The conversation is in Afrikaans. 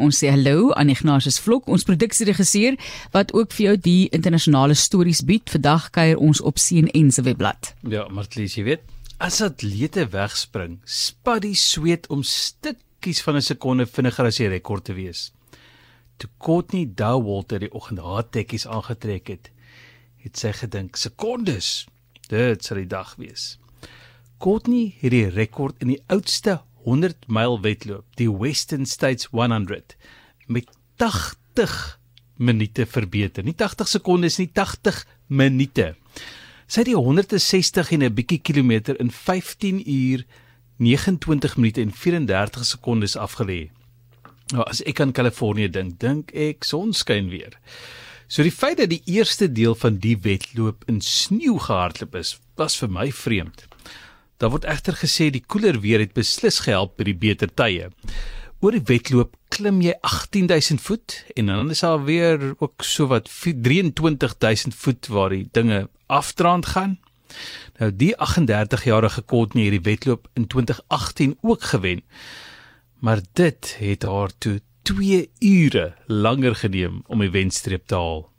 ons sê hallo aan Ignatius Vlok, ons produksieregisseur wat ook vir jou die internasionale stories bied. Vandag kuier ons op CNN se webblad. Ja, Martlies, jy weet, as atlete wegspring, spat die sweet om stukkies van 'n sekonde vinniger as die rekord te wees. Toe Courtney Dauwalter die oggend haar tekkies aangetrek het, het sy gedink sekondes. Dit sal die dag wees. Courtney het die rekord in die oudste 100 myl wedloop, die Western States 100 met 80 minute verbeter. Nie 80 sekondes nie, 80 minute. Sy het die 160 en 'n bietjie kilometer in 15 uur 29 minute en 34 sekondes afgelê. Nou as ek aan Kalifornië dink, dink ek sonskyn weer. So die feit dat die eerste deel van die wedloop in sneeu gehardloop is, was vir my vreemd. Daar word egter gesê die koeler weer het beslis gehelp by die beter tye. Oor die wedloop klim jy 18000 voet en dan is daar weer ook so wat 23000 voet waar die dinge afdraand gaan. Nou die 38-jarige Courtney het die wedloop in 2018 ook gewen. Maar dit het haar toe 2 ure langer geneem om die wenstreep te haal.